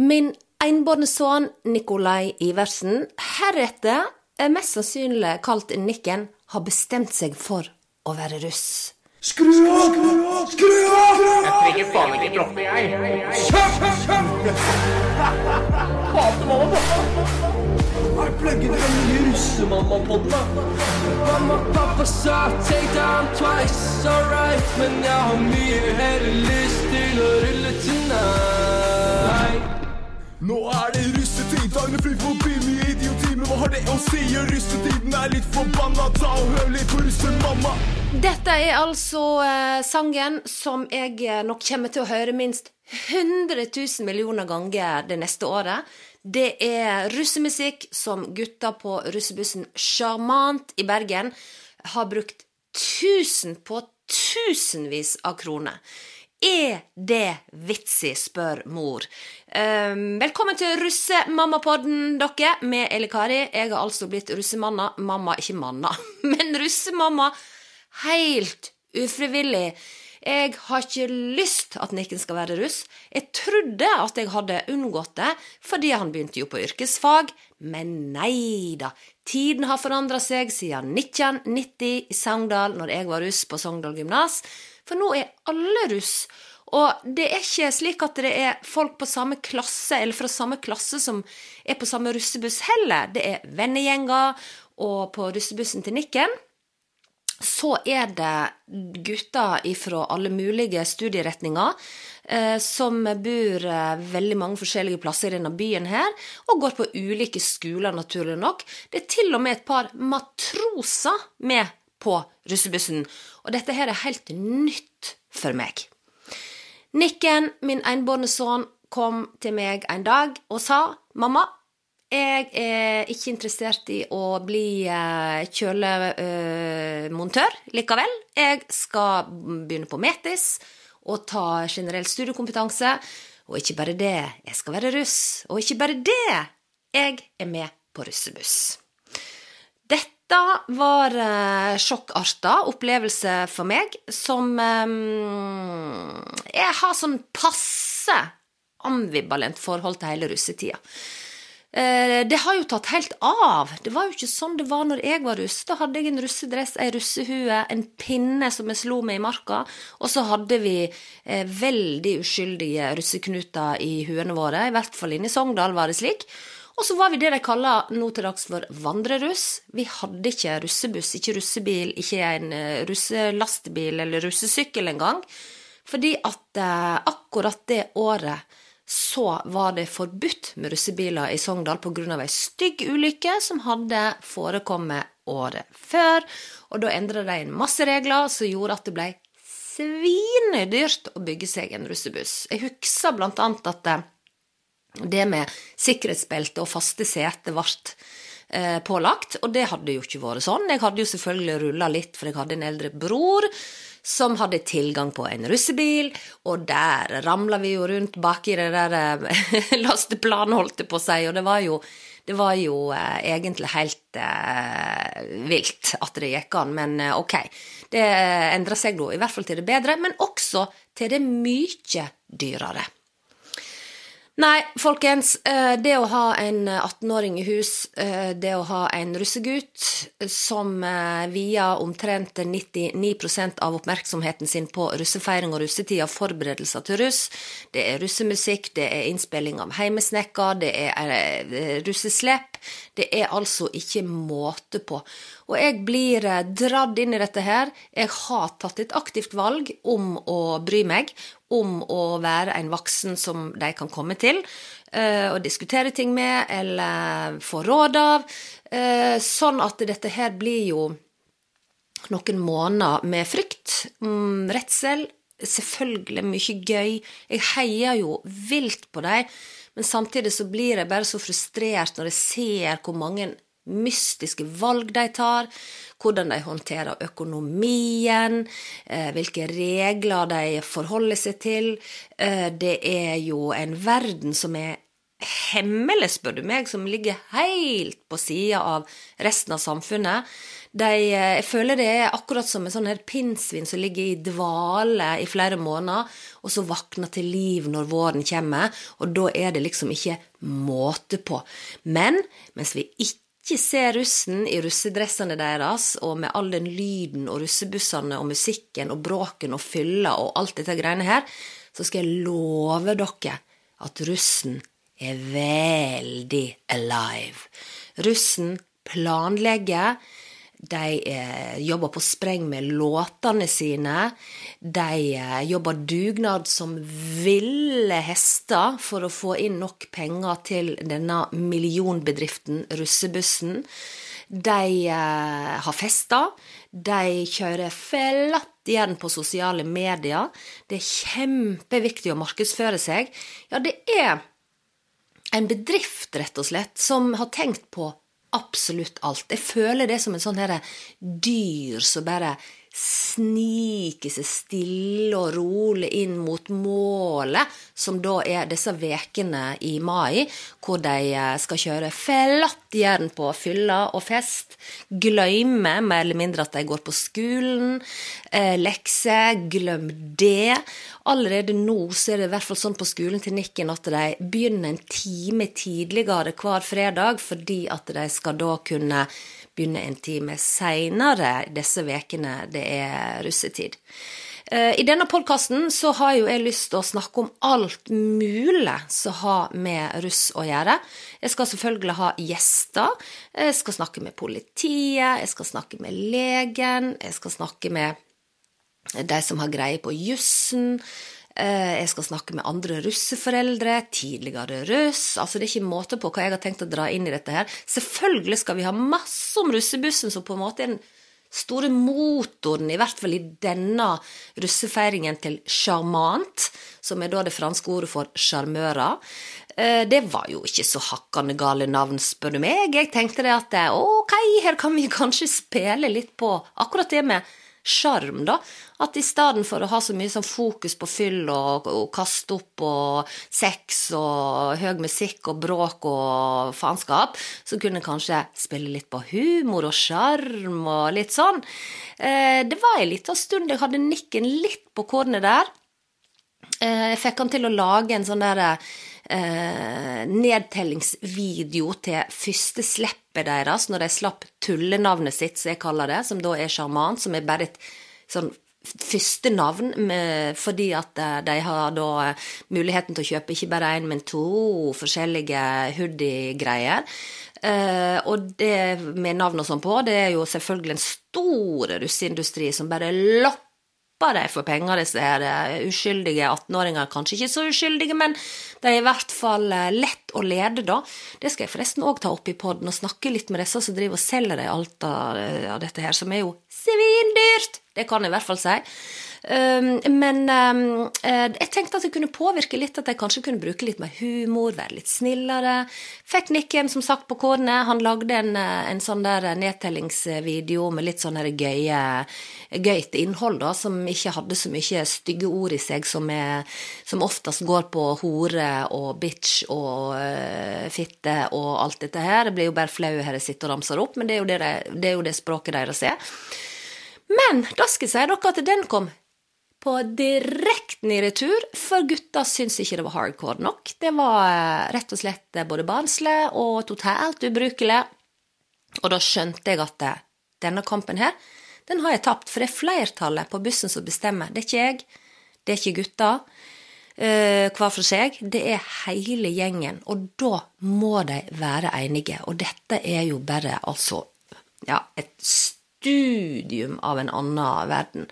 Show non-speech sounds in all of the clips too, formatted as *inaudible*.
Min enbårne sønn Nikolai Iversen, heretter er mest sannsynlig kalt Nikken, har bestemt seg for å være russ. Skru av! Skru av! Jeg trenger faen ikke droppe, jeg. Kjøp! Kjøp! Hater mamma, pappa. Jeg plugger den nye russemamma-podden? Mamma, pappa sa take down twice, alright. Men jeg har mye heller lyst til å rulle tonight. Nå er det russetid, dagene flyr forbi mye idioti. Hva har det å si? Russetiden er litt forbanna. Ta og hør litt på russemamma. Dette er altså eh, sangen som jeg eh, nok kommer til å høre minst 100 000 millioner ganger det neste året. Det er russemusikk som gutta på russebussen Sjarmant i Bergen har brukt tusen på tusenvis av kroner. Er det vitsig, spør mor. Um, velkommen til Russemammapodden, dere, med Eli Kari. Jeg har altså blitt russemanna. Mamma, ikke manna, *laughs* men russemamma. Helt ufrivillig. Jeg har ikke lyst at Nikken skal være russ. Jeg trodde at jeg hadde unngått det fordi han begynte jo på yrkesfag, men nei da. Tiden har forandra seg siden 1990 i Sogndal, når jeg var russ på Sogndal gymnas. For nå er alle russ. Og det er ikke slik at det er folk på samme klasse, eller fra samme klasse, som er på samme russebuss heller. Det er vennegjenger, og på russebussen til Nikken så er det gutter fra alle mulige studieretninger eh, som bor eh, veldig mange forskjellige plasser i denne byen her, og går på ulike skoler, naturlig nok. Det er til og med et par matroser med på russebussen, og dette her er helt nytt for meg. Nikken, min enbårne sønn, kom til meg en dag og sa mamma, jeg er ikke interessert i å bli eh, kjølemontør likevel. Jeg skal begynne på Metis og ta generell studiekompetanse. Og ikke bare det, jeg skal være russ. Og ikke bare det, jeg er med på russebuss. Dette var uh, sjokkarta opplevelse for meg, som um, Jeg har sånn passe ambivalent forhold til hele russetida. Eh, det har jo tatt helt av. Det var jo ikke sånn det var når jeg var russ. Da hadde jeg en russedress, ei russehue, en pinne som jeg slo med i marka, og så hadde vi eh, veldig uskyldige russeknuter i huene våre. I hvert fall inne i Sogndal var det slik. Og så var vi det de kaller nå til dags for vandreruss. Vi hadde ikke russebuss, ikke russebil, ikke en eh, russelastebil eller russesykkel engang. Fordi at eh, akkurat det året så var det forbudt med russebiler i Sogndal pga. ei stygg ulykke som hadde forekommet året før. Og da endra de en masse regler som gjorde at det ble svinedyrt å bygge seg en russebuss. Jeg husker blant annet at det med sikkerhetsbelte og faste seter ble eh, pålagt, og det hadde jo ikke vært sånn. Jeg hadde jo selvfølgelig rulla litt, for jeg hadde en eldre bror som hadde tilgang på en russebil, og der ramla vi jo rundt baki det der eh, *laughs* lasteplanet, holdt jeg på å si, og det var jo, det var jo eh, egentlig helt eh, vilt at det gikk an, men eh, ok. Det endra seg da, i hvert fall til det bedre, men også til det mye dyrere. Nei, folkens. Eh, det å ha en 18-åring i hus, eh, det å ha en russegutt som via omtrent 99% av oppmerksomheten sin på russefeiring og russetida, forberedelser til russ, det er russemusikk, det er innspilling av heimesnekka, det er russeslepp. Det er altså ikke måte på. Og jeg blir dratt inn i dette her. Jeg har tatt et aktivt valg om å bry meg, om å være en voksen som de kan komme til uh, og diskutere ting med, eller få råd av. Uh, sånn at dette her blir jo noen måneder med frykt, um, redsel, selvfølgelig mye gøy. Jeg heier jo vilt på dem, men samtidig så blir jeg bare så frustrert når jeg ser hvor mange mystiske valg de tar, hvordan de håndterer økonomien, eh, hvilke regler de forholder seg til. Eh, det er jo en verden som er hemmelig, spør du meg, som ligger helt på sida av resten av samfunnet. De, eh, jeg føler det er akkurat som en sånn her pinnsvin som ligger i dvale i flere måneder, og så våkner til liv når våren kommer, og da er det liksom ikke måte på. Men mens vi ikke ser russen i russedressene deres, og med all den lyden og russebussene og musikken og bråken og fylla og alt dette greiene her, så skal jeg love dere at russen er veldig alive. Russen planlegger. De eh, jobber på spreng med låtene sine. De eh, jobber dugnad som ville hester for å få inn nok penger til denne millionbedriften Russebussen. De eh, har fester. De kjører flatt igjen på sosiale medier. Det er kjempeviktig å markedsføre seg. Ja, det er en bedrift, rett og slett, som har tenkt på absolutt alt. Jeg føler det som en sånn her dyr som bare sniker seg stille og rolig inn mot målet, som da er disse vekene i mai, hvor de eh, skal kjøre flatt jern på fylla og fest, glemme mer eller mindre at de går på skolen, eh, lekser, glem det. Allerede nå så er det i hvert fall sånn på skolen til Nikken at de begynner en time tidligere hver fredag, fordi at de skal da kunne begynne en time seinere disse ukene det er russetid. Eh, I denne podkasten så har jo jeg lyst til å snakke om alt mulig som har med russ å gjøre. Jeg skal selvfølgelig ha gjester. Jeg skal snakke med politiet, jeg skal snakke med legen, jeg skal snakke med de som har greie på jussen. Eh, jeg skal snakke med andre russeforeldre, tidligere russ. Altså Det er ikke måte på hva jeg har tenkt å dra inn i dette her. Selvfølgelig skal vi ha masse om russebussen, som på en måte er den store motoren, i hvert fall i denne russefeiringen, til sjarmant, som er da det franske ordet for sjarmører. Eh, det var jo ikke så hakkande gale navn, spør du meg. Jeg tenkte det at eh, ok, her kan vi kanskje spille litt på akkurat det med sjarm, da. At i stedet for å ha så mye sånn fokus på fyll og, og kaste opp og sex og høy musikk og bråk og faenskap, så kunne jeg kanskje spille litt på humor og sjarm og litt sånn. Eh, det var ei lita stund jeg hadde nikken litt på kornet der. Eh, jeg fikk han til å lage en sånn derre eh, nedtellingsvideo til første slippet deres, når de slapp tullenavnet sitt, som jeg kaller det, som da er sjarmant, som er bare et sånn første navn, med, fordi at eh, de har da eh, muligheten til å kjøpe ikke bare én, men to forskjellige hoodie-greier. Uh, og det med navn og sånn på, det er jo selvfølgelig en stor russeindustri som bare lopper slipper de for penger, disse her eh, uskyldige 18-åringer. Kanskje ikke så uskyldige, men de er i hvert fall eh, lett å lede, da. Det skal jeg forresten òg ta opp i poden, og snakke litt med disse som driver og selger de alt av, eh, av dette her, som er jo svindyrt! Det kan jeg i hvert fall si. Um, men um, jeg tenkte at det kunne påvirke litt, at jeg kanskje kunne bruke litt mer humor, være litt snillere. Fikk Nikken som sagt på kårene. Han lagde en, en sånn der nedtellingsvideo med litt sånn gøye, gøyt innhold, da, som ikke hadde så mye stygge ord i seg, som, er, som oftest går på hore og bitch og uh, fitte og alt dette her. Det blir jo bare flau her jeg sitter og ramser opp, men det er jo det, det, er jo det språket deres er. Men da skal jeg si dere at den kom på direkten i retur, for gutta syntes ikke det var hardcore nok. Det var eh, rett og slett eh, både barnslig og totalt ubrukelig. Og da skjønte jeg at eh, denne kampen her, den har jeg tapt, for det er flertallet på bussen som bestemmer. Det er ikke jeg, det er ikke gutta hver for seg, det er hele gjengen. Og da må de være enige. Og dette er jo bare altså ja, et studium av en annen verden.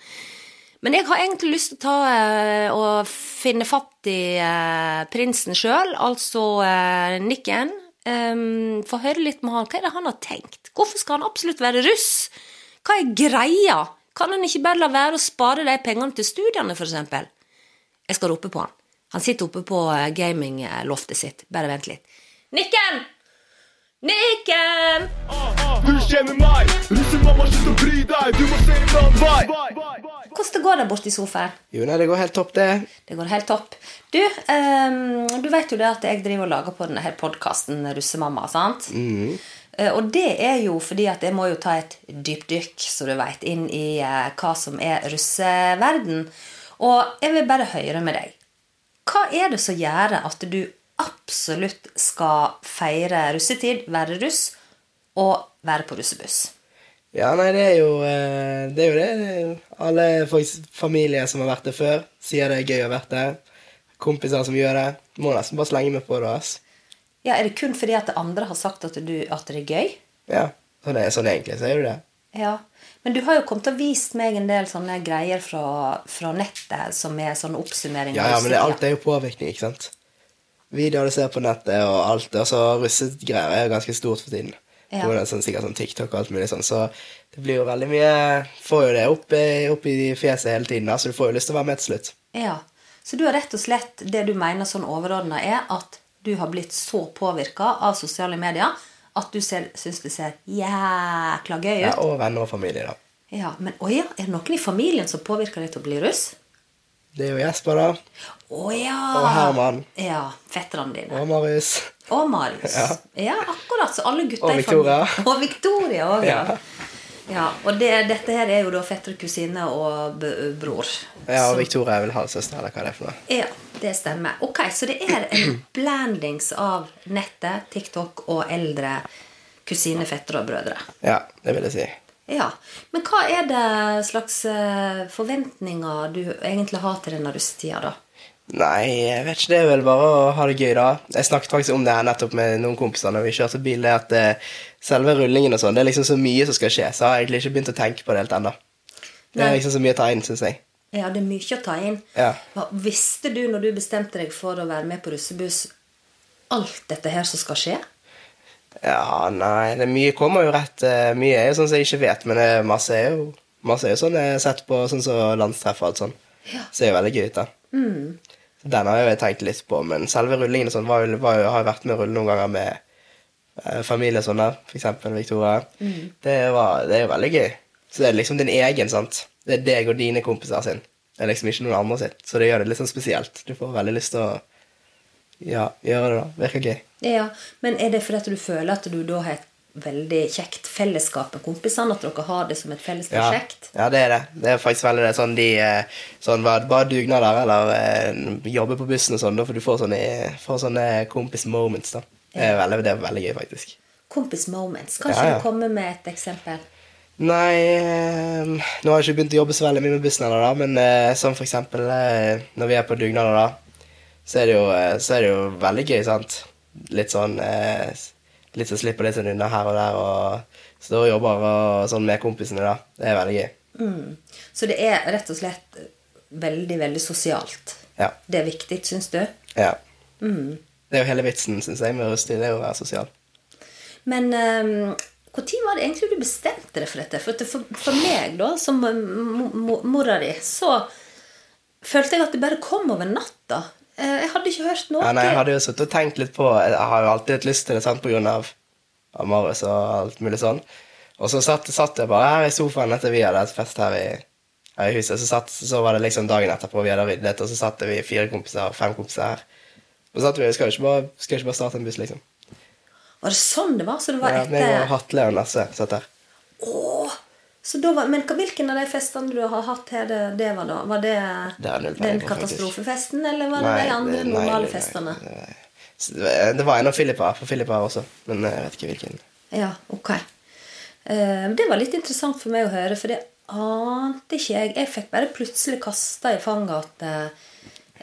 Men jeg har egentlig lyst til å ta eh, og finne fatt i eh, prinsen sjøl, altså eh, Nikken. Um, Få høre litt med han. Hva er det han har tenkt? Hvorfor skal han absolutt være russ? Hva er greia? Kan han ikke bare la være å spare de pengene til studiene, f.eks.? Jeg skal rope på han. Han sitter oppe på gamingloftet sitt. Bare vent litt. Nikken! Nikken! Du kjenner meg, russemamma, slutt å bry deg, du må se en annen vei. hvordan går det borte i sofaen? Jo, nei, det går helt topp, det. Det går helt topp. Du, um, du vet jo det at jeg driver og lager på denne her podkasten Russemamma, sant? Eh, og det er jo fordi at jeg må jo ta et dypdykk, så du vet, inn i uh, hva som er russeverden. Og jeg vil bare høre med deg. Hva er det som gjør at du absolutt skal feire russetid, være russ, og være på russebuss? Ja, nei, det er jo eh, det. Er jo det. Alle familier som har vært der før, sier det er gøy å ha vært der. Kompiser som gjør det. Må nesten bare slenge meg på det. ass. Ja, Er det kun fordi at andre har sagt at, du, at det er gøy? Ja, sånn, er, sånn egentlig så er det det. Ja. Men du har jo kommet og vist meg en del sånne greier fra, fra nettet som er sånn oppsummering Ja, ja, men det, alt er jo påvirkning, ikke sant? Videoer du ser på nettet og alt. Altså, russegreier er jo ganske stort for tiden. Ja. Grunn sånn, sikkert sånn TikTok og alt mulig sånn. Så det blir jo veldig mye Får jo det opp, opp i fjeset hele tiden. Så du får jo lyst til å være med til slutt. Ja. Så du har rett og slett det du mener sånn overordna er at du har blitt så påvirka av sosiale medier at du syns det ser jækla gøy ut. Ja, og venner og familie, da. Ja, Men å ja, er det noen i familien som påvirker deg til å bli russ? Det er jo Jesper, da. Oh, ja! Og Herman. Ja, fetterne dine. Og Marius. Og Marius. Ja. akkurat. Så alle gutta Og Victoria. Og Victoria òg, ja. Ja. ja. Og det, dette her er jo da fetter, kusine og bror. Ja, og Så- Victoria er vel halvsøster, eller hva det er for noe. Ja, det stemmer. Ok, Så det er en *clears throat* blandings av nettet, TikTok og eldre kusine, fettere og brødre. Ja, det vil jeg si. Ja, Men hva er det slags eh, forventninger du egentlig har til denne russetida, da? Nei, jeg vet ikke. Det er vel bare å ha det gøy, da. Jeg snakket faktisk om det her nettopp med noen kompiser når vi kjørte bil, det at eh, selve rullingen og sånn, det er liksom så mye som skal skje, så jeg har egentlig ikke begynt å tenke på det helt ennå. Det er liksom så mye å ta inn, syns jeg. Ja, det er mye å ta inn. Ja. Visste du når du bestemte deg for å være med på russebuss, alt dette her som skal skje? Ja, nei, det mye kommer jo rett eh, Mye er jo sånn som jeg ikke vet, men det, masse er jo Masse er jo sånn jeg har sett på sånn som landstreff og alt sånn. Ja. Ser jo veldig gøy ut, da. Mm. Den har jeg jo tenkt litt på, men selve rullingen og sånn var jo, var jo, har jeg vært med å rulle noen ganger med eh, familie og sånn der, eksempel Victoria. Det, var, det er jo veldig gøy. Så det er liksom din egen, sant. Det er deg og dine kompiser sin. Det er liksom ikke noen andre sitt. Så det gjør det litt sånn spesielt. Du får veldig lyst til å ja, gjøre det, da. Virker gøy. Ja, Men er det fordi du føler at du da har et veldig kjekt fellesskap med kompisene? At dere har det som et felles prosjekt? ja, det er det. Det er faktisk veldig det. Sånn de eh, sånn, bare, dugnader eller eh, jobbe på bussen og sånn, da, for du får sånne, får sånne kompis moments, da. Det er, veldig, det er veldig gøy, faktisk. Kompis moments. Kanskje Ja, ja. du kommer med et eksempel? Nei eh, Nå har jeg ikke begynt å jobbe så veldig mye med bussen ennå, men eh, som for eksempel eh, når vi er på dugnader, da, så er det jo, eh, så er det jo veldig gøy, sant. Litt sånn eh, Litt så slipper litt sånn unna her og der, og står og jobber og sånn med kompisene, da. Det er veldig gøy. Mm. Så det er rett og slett veldig, veldig sosialt. Ja. Det er viktig, syns du? Ja. Det er jo hele vitsen, syns jeg, med rustig. Det er jo å være sosial. Men når var det egentlig du bestemte deg for dette? For, for, for meg, da, som eh, mo- mo- mora di, så følte jeg at det bare kom over natta. Eh, Jeg hadde ikke hørt noe. Ja, nei, jeg hadde jo sittet og tenkt litt på Jeg har jo alltid hatt lyst til det sant, av Marius og alt mulig sånn. Og så satt, satt jeg bare her i sofaen etter vi hadde hatt fest her i, her i huset. Så, satt, så var det liksom dagen etterpå vi hadde ryddet, og så satt vi fire kompiser, fem kompiser her. Og så satt vi skal ikke bare, skal ikke bare starte en buss, liksom. Var det sånn det var? Så det var Ja, meg og etter Hatle og Nasse satt der. Da var, Men hvilken av de festene du har hatt her, det, det var da? Var det, Det den katastrofefesten, eller var det Nei, de andre normale festene? det var- en av Filippa, for Filippa også, men jeg vet ikke hvilken. Ja, ok. Eh, det var litt interessant for meg å høre, for det ante ikke jeg. Jeg fikk bare plutselig kasta i fanget at,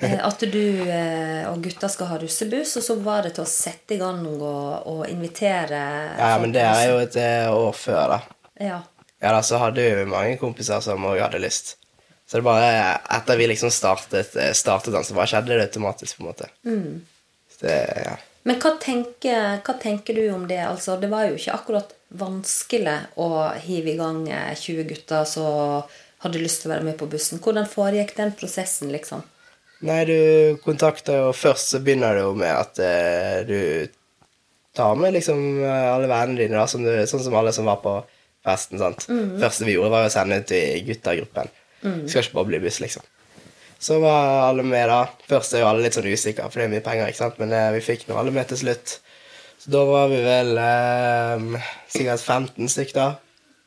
eh, at du eh, og gutta skal ha russebuss, og så var det til å sette i gang og, og invitere Ja, men det er jo et eh, år før, da. Ja. Ja, da, så hadde vi mange kompiser som også hadde lyst. Så det bare etter vi liksom startet, eh, startet den, så bare skjedde det automatisk, på en måte. Mm. det, ja. Men hva tenker, hva tenker du om det? Altså, det var jo ikke akkurat vanskelig å hive i gang eh, 20 gutter som hadde lyst til å være med på bussen. Hvordan foregikk den prosessen, liksom? Nei, du kontakter jo Først så begynner det jo med at eh, du tar med liksom eh, alle vennene dine, da, som du, sånn som alle som var på festen. sant? Første vi gjorde, var å sende ut i Mm. Skal ikke bare bli buss, liksom. Så var alle med, da. Først er jo alle litt sånn usikre, for det er mye penger, ikke sant. Men eh, vi fikk nå alle med til slutt. Så da var vi vel eh, sikkert 15 stykker,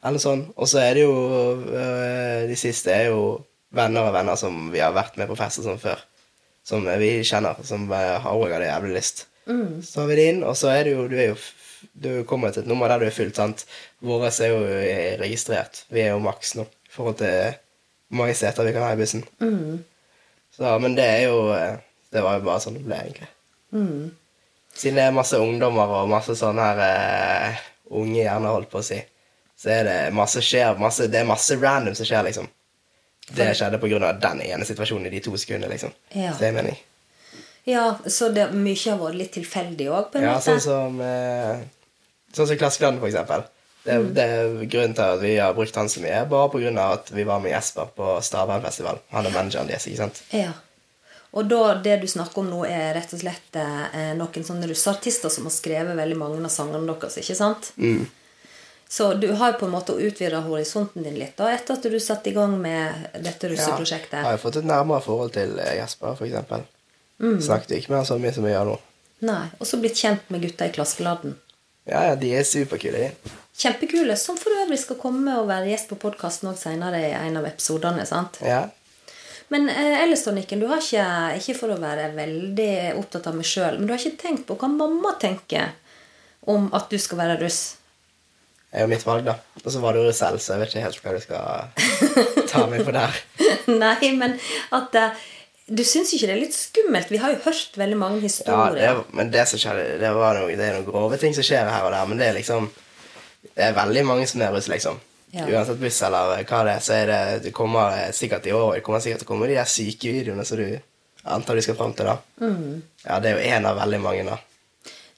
eller sånn. Og så er det jo eh, De siste er jo venner og venner som vi har vært med på fester sånn før. Som vi kjenner, som eh, har òg hadde jævlig lyst. Så har vi det inn, og så er det jo Du er jo du du kommer til et nummer der du er fullt, sant. Våre er jo eh, registrert. Vi er jo maks nå i forhold til hvor mange seter vi kan ha i bussen. Så, men det er jo eh, Det var jo bare sånn det ble, egentlig. Siden det er masse ungdommer og masse sånne her uh, unge hjerner, holdt på å si, så er det masse skjer, masse, det er masse random som skjer, liksom. Det skjedde av den ene situasjonen i de to sekundene, liksom. Ja. Så det jeg mener Ja, så det, mye har vært litt tilfeldig òg, på en Ja, måte? sånn som eh, Sånn som Klasseklassen, for eksempel. Det, det er grunnen til at vi har brukt han så mye, bare av at vi var med Jesper på Stavernfestival. Han er manageren deres, ikke sant? Ja. Og da, det du snakker om nå, er rett og slett eh, noen sånne russeartister som har skrevet veldig mange av sangene deres, ikke sant? Mm. Så du har jo på en måte utvida horisonten din litt da, etter at du satte i gang med dette russeprosjektet. Ja, Har jo fått et nærmere forhold til eh, Jesper, for eksempel. Snakket ikke med han så mye som vi gjør nå. Nei, Og så blitt kjent med gutta i Klaskeladden. Ja, ja, de er superkule, de. Kjempekule, som for øvrig skal komme og være gjest på podkasten òg seinere i en av episodene. sant? Ja. Men eh, ellers, Nikken, du har ikke, ikke for å være veldig opptatt av meg sjøl, men du har ikke tenkt på hva mamma tenker om at du skal være russ? Det er jo mitt valg, da. Og så var du russ selv, så jeg vet ikke helt hva du skal *laughs* ta meg på der. Nei, men at eh, Du syns ikke det er litt skummelt? Vi har jo hørt veldig mange Ja, historier. det, er- men det som skjedde, det, var noe, det er noen grove ting som skjer her og der, men det er liksom Det er veldig mange som er russ, liksom. Ja. Uansett buss eller hva det er, så er det Det kommer sikkert i år Det kommer sikkert til å komme de der syke videoene som du antar du skal fram til, da. Mm. Ja, det er jo én av veldig mange, da.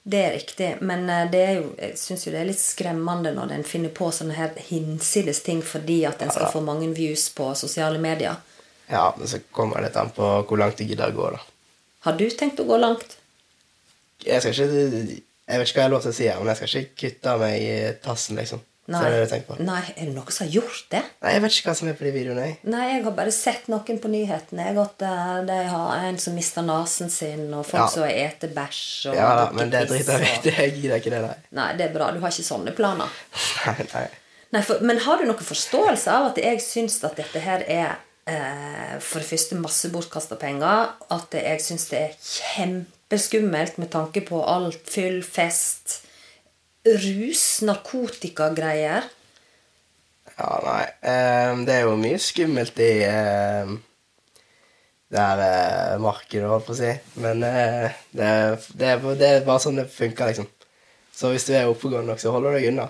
Det er riktig, men eh, det er jo, jeg syns jo det er litt skremmende når en finner på sånne her hinsides ting fordi at en skal få mange views på sosiale medier. Ja, men så kommer det litt an på hvor langt du gidder å gå, da. Har du tenkt å gå langt? Jeg skal ikke Jeg vet ikke hva jeg har lov til å si her, men jeg skal ikke kutte av meg tassen, liksom. Så det er det jeg på. Nei, er det noen som har gjort det? Nei, jeg vet ikke hva som er på de videoene, jeg. Nei, jeg har bare sett noen på nyhetene. Jeg at eh, de har en som mister nesen sin, og folk Ja. som eter bæsj og Ja da, men det driter jeg i. *laughs* jeg gidder ikke det, nei. Nei, det er bra. Du har ikke sånne planer. *laughs* Nei, nei. Nei, for, Men har du noen forståelse av at jeg syns at dette her er for det første masse bortkasta penger? At jeg syns det er kjempeskummelt med tanke på alt fyll, fest, rus, narkotikagreier. Ja, nei. ehm, det er jo mye skummelt i ehm, det her eh, markedet, holdt på å si. Men eh, det, er, det er bare sånn det funker, liksom. Så hvis du er oppegående nok, så holder du deg unna.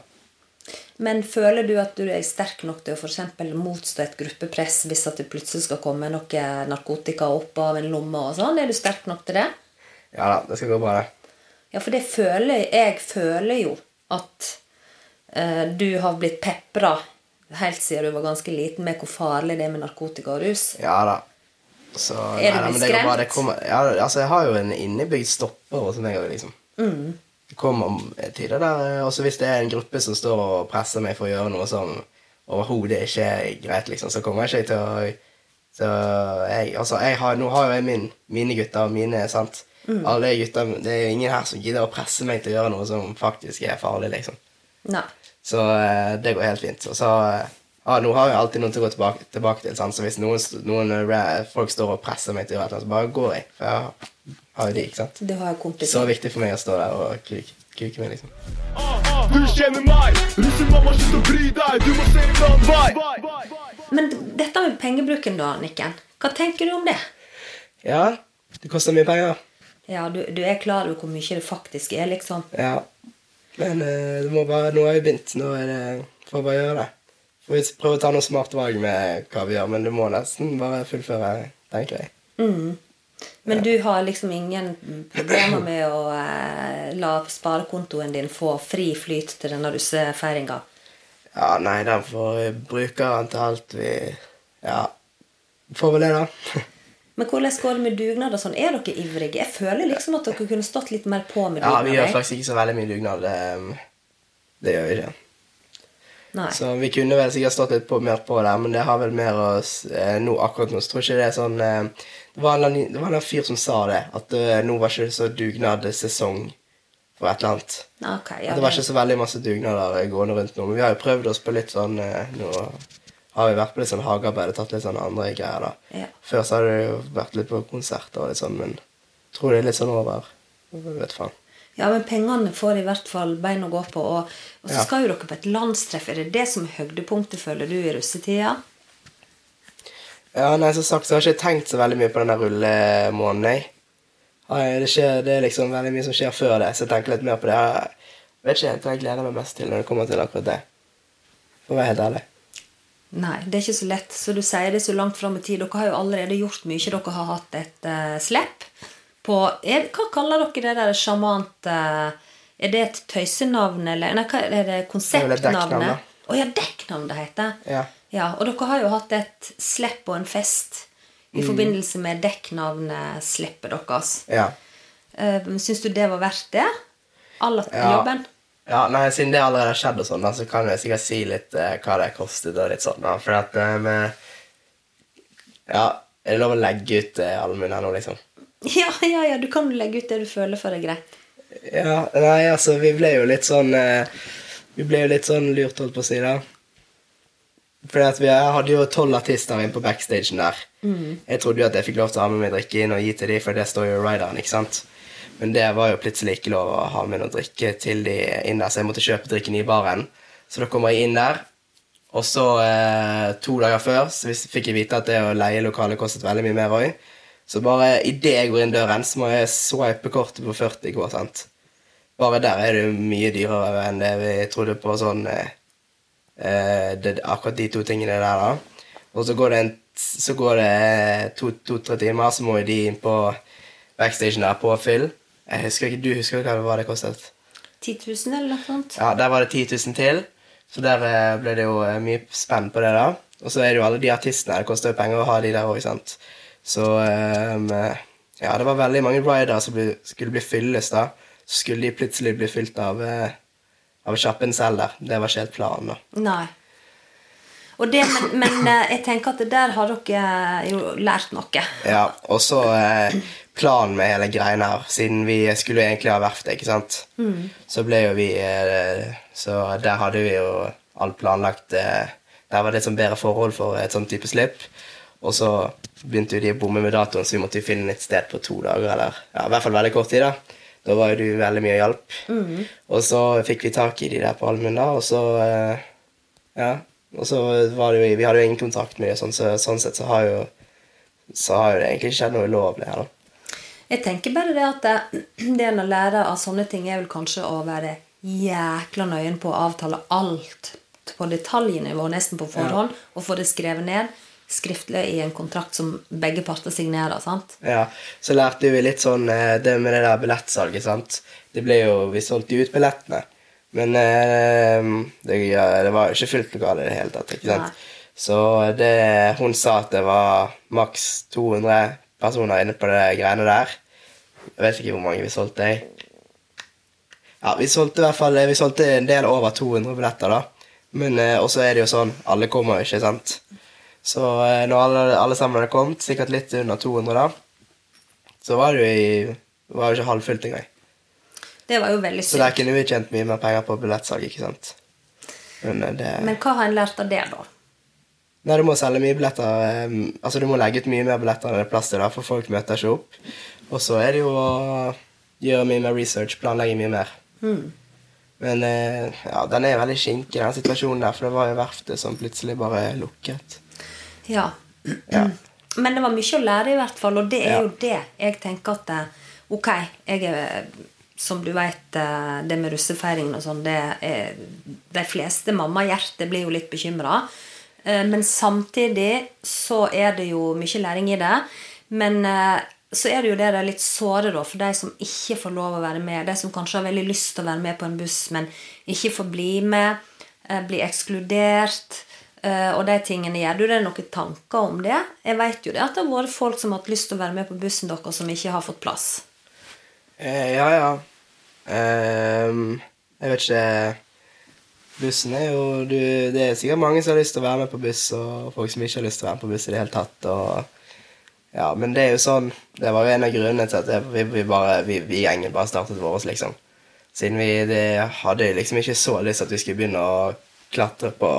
Men føler du at du er sterk nok til å for motstå et gruppepress hvis at det plutselig skal komme noe narkotika opp av en lomme og sånn? Er du sterk nok til det? Ja da, det skal gå bra, det. Ja, for det føler jeg føler jo at eh, du har blitt pepra helt siden du var ganske liten med hvor farlig det er med narkotika og rus. Ja da. Så, Er du nei da, blitt bra, skremt? kommer, ja, altså, jeg har jo en innebygd stopper hos meg òg, liksom. Det kommer tider der eh, Også hvis det er en gruppe som står og presser meg for å gjøre noe som overhodet ikke er greit, liksom, så kommer jeg ikke til å Så jeg, altså, jeg har, nå har jo jeg min, mine gutter og mine, sant. Alle gutter Det er jo ingen her som gidder å presse meg til å gjøre noe som faktisk er farlig, liksom. Nei. Så eh, det går helt fint. Og så eh, Nå har jeg alltid noe til å gå tilbake, tilbake til. Sant? Så hvis noen, noen folk står og presser meg til å gjøre noe, så bare går jeg. For jeg har- har de, ikke sant. Det har kompiser. Så viktig for meg å stå der og kuke, kuke meg, liksom. Du kjenner meg, russemamma, slutt å bry deg, du må se en annen vei. Men dette med pengebruken, da, Nikken. Hva tenker du om det? Ja, det koster mye penger. Ja, du, du er klar over hvor mye det faktisk er, liksom? Ja. Men eh, det må bare, nå har vi begynt. Nå er det Får bare gjøre det. Får vi prøve å ta noen smarte valg med hva vi gjør, men du må nesten bare fullføre, tenker jeg. Men du har liksom ingen problemer med å eh, la sparekontoen din få fri flyt til denne russefeiringa? Ja, nei, den får vi bruke den til alt vi Ja. Får vel det, da. *laughs* Men hvordan går det med dugnad og sånn? Er dere ivrige? Jeg føler liksom at dere kunne stått litt mer på med Ja, vi gjør faktisk ikke så veldig mye dugnad. Det, det gjør vi ikke. Nei. Så vi kunne vel sikkert stått litt på, mer på der, men det har vel mer å eh, nå Akkurat nå så tror ikke det er sånn eh, Det var en, det var en fyr som sa det, at uh, nå var ikke det så dugnadssesong for et eller annet. Okay, ja, At det var ikke så veldig masse dugnader gående rundt nå. Men vi har jo prøvd oss på litt sånn uh, Nå har vi vært på litt sånn hagearbeid og tatt litt sånn andre greier, da. Ja. Før så har det jo vært litt på konserter og litt sånn, men jeg tror det er litt sånn over. Jeg Vet faen. Ja, men pengene får i hvert fall bein å gå på. Og, og så Ja. skal jo dere på et landstreff. Er det det som er høydepunktet, føler du, i russetida? Ja, nei, som sagt så har jeg ikke tenkt så veldig mye på den rullemåneden, jeg. Nei, Det, skjer, det er liksom veldig mye som skjer før det, så jeg tenker litt mer på det. Jeg vet ikke helt hva jeg gleder meg mest til når det kommer til akkurat det. For å være helt ærlig. Nei, det er ikke så lett. Så du sier det så langt fram i tid. Dere har jo allerede gjort mye. Dere har hatt et uh, slipp på er, Hva kaller dere det der sjamant uh, Er det et tøysenavn, eller Nei, hva er det konseptnavnet? Å ja, dekknavn det heter. Ja. Ja. Og dere har jo hatt et slipp og en fest i Mm. forbindelse med dekknavneslippet deres. Ja. Uh, Syns du det var verdt det? All Ja. jobben? Ja, nei, Siden det allerede har skjedd, og sånn, så kan jeg sikkert si litt eh, hva det kostet. og litt sånn, da. For at med, Ja, er det lov å legge ut eh, allmuen her nå, liksom? *laughs* Ja, ja, ja, du kan legge ut det du føler for deg greit. Ja, nei, altså, vi ble jo litt sånn Vi ble jo litt sånn lurt, holdt på å si, da. Fordi at vi hadde jo tolv artister inne på backstagen der. Jeg trodde jo at jeg fikk lov til å ha med meg drikke inn og gi til dem, for det står jo rideren, ikke sant. Men det var jo plutselig ikke lov å ha med noe drikke til de inn der, så jeg måtte kjøpe drikken i baren. Så da kommer jeg inn der, og så eh, to dager før så fikk jeg vite at det å leie lokalet kostet veldig mye mer òg. Så bare idet jeg går inn døren, så må jeg swipe kortet på 40 går, sant. Bare der er det jo mye dyrere enn det vi trodde på sånn eh, det, Akkurat de to tingene der, da. Og så går det, en, så går det to-tre to, tre timer, så må jo de inn på backstagen der på fyll. Jeg husker ikke, Du husker hva det var det kostet? 10 000 eller noe sånt? Ja, Der var det 10 000 til. Så der eh, ble det jo eh, mye spenn på det, da. Og så er det jo alle de artistene. Det koster jo penger å ha de der òg, sant. Så um, Ja, det var veldig mange ridere som ble, skulle bli fylles, da. Så skulle de plutselig bli fylt av eh, av kjappen selv der. Det var ikke helt planen, da. Nei. Det, men, men eh, jeg tenker at der har dere jo lært noe. Ja, og så eh, planen med hele greiene her, siden vi skulle egentlig ha verftet, ikke sant, så ble jo vi eh, Så der hadde vi jo alt planlagt eh, Der var det et sånn bedre forhold for et sånn type slipp. Og så begynte jo de å bomme med datoen, så vi måtte jo finne et sted på to dager, eller ja, i hvert fall veldig kort tid, da. Da var du veldig mye hjelp. Og så fikk vi tak i de der på allmuen, da, og så eh, Ja. Og så var det jo Vi hadde jo ingen kontakt med dem, sånn, så sånn sett så har jo så har jo det egentlig skjedd noe ulovlig her, da. Jeg tenker bare det at det, det en lærer av sånne ting, er vel kanskje å være jækla nøyen på å avtale alt på detaljnivå, nesten på forhånd, og få det skrevet ned skriftlig i en kontrakt som begge parter signerer. sant? Ja, Så lærte vi litt sånn eh, det med det der billettsalget, sant. Det ble jo Vi solgte jo ut billettene. Men eh, det, det var jo ikke fullt lokale i det hele tatt. ikke sant? Nei. Så det Hun sa at det var maks 200 personer inne på det greiene der. Jeg vet ikke hvor mange vi solgte. Ja, vi solgte i hvert fall Vi solgte en del over 200 billetter, da. Men eh, også er det jo sånn Alle kommer jo ikke, sant. Så eh, når alle, alle sammen hadde kommet, sikkert litt under 200, da, så var det jo i, var jo ikke halvfullt engang. Det var jo veldig sykt. Så der kunne vi tjent mye mer penger på billettsalg, ikke sant. Men eh, det Men hva har en lært av det, da? Nei, du må selge mye billetter. eh, altså Du må legge ut mye mer billetter enn det er plass til, da, for folk møter ikke opp. Og så er det jo å gjøre mye mer research, planlegge mye mer. Men eh, ja, den er veldig skinkig, den situasjonen der, for det var jo verftet som plutselig bare lukket. Ja. Ja. Men det var mye å lære, i hvert fall. Og det er Ja. jo det jeg tenker at eh, Ok, jeg er Som du vet, eh, det med russefeiringen og sånn er, De fleste mammahjerter blir jo litt bekymra. Men samtidig så er det jo mye læring i det. Men eh, så er det jo det der litt såre da, for de som ikke får lov å være med. De som kanskje har veldig lyst til å være med på en buss, men ikke får bli med. eh, Bli ekskludert. Eh, Og de tingene gjør du deg noen tanker om det? Jeg vet jo det at det har vært folk som har hatt lyst til å være med på bussen deres, som ikke har fått plass. Eh, ja, ja. Ehm, jeg vet ikke Bussen er jo du, Det er sikkert mange som har lyst til å være med på buss, og folk som ikke har lyst til å være med på buss i det hele tatt. Og, ja, men det er jo sånn Det var jo en av grunnene til at det, vi, vi, bare, vi, vi gjengen bare startet vår, liksom. Siden vi det, hadde liksom ikke så lyst til at vi skulle begynne å klatre på,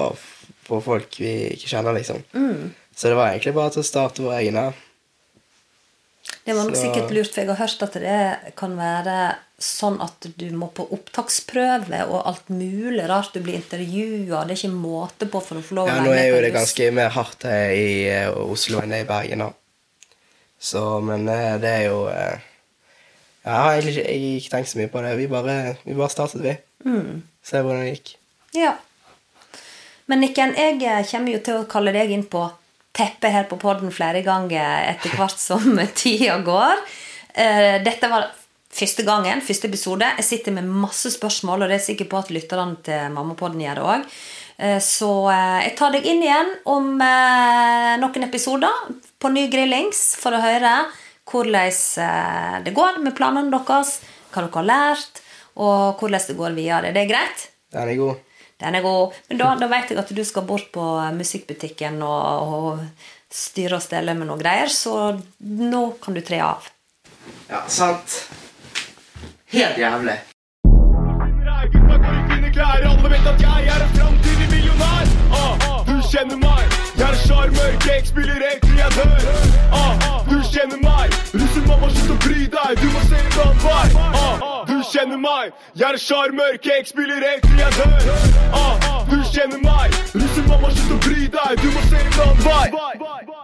på folk vi ikke kjenner, liksom. Så det var egentlig bare til å starte vår egen her. Det var nok Så- sikkert lurt, for jeg har hørt at det kan være sånn at du må på opptaksprøve og alt mulig rart. Du blir intervjua, det er ikke måte på for å få lov å Ja, nå er jo det ganske mer hardt her i eh, Oslo enn det er i Bergen, da. Så, men eh, det er jo ja, Jeg har egentlig ikke, tenkt så mye på det. Vi bare, vi bare startet, vi. Se hvordan det gikk. Ja. Men Nikken, jeg eh, kommer jo til å kalle deg inn på teppet her på podden flere ganger etter hvert som *laughs* tida går. Eh, Dette var første gangen, første episode. Jeg sitter med masse spørsmål, og det er jeg sikker på at lytterne til Mammapodden gjør det òg. Så eh, jeg tar deg inn igjen om eh, noen episoder på ny grillings for å høre hvordan eh, det går med planene deres, hva dere har lært, og hvordan det går videre. Det er greit? Den er god. Den er god. Men da, da vet jeg at du skal bort på musikkbutikken og, og styre og stelle med noe greier, så nå kan du tre av. Ja, sant. Helt jævlig. Gutta går i fine klær, alle vet at jeg er en framtidig millionær. Ah, du kjenner meg, jeg er sjarmør, cake spiller helt til jeg dør. Ah, du kjenner meg, russemamma, slutt å bry deg, du må se en annen vei. Ah, du kjenner meg, jeg er sjarmør, cake spiller helt til jeg dør. Ah, du kjenner meg, russemamma, slutt å bry deg, du må se en annen vei.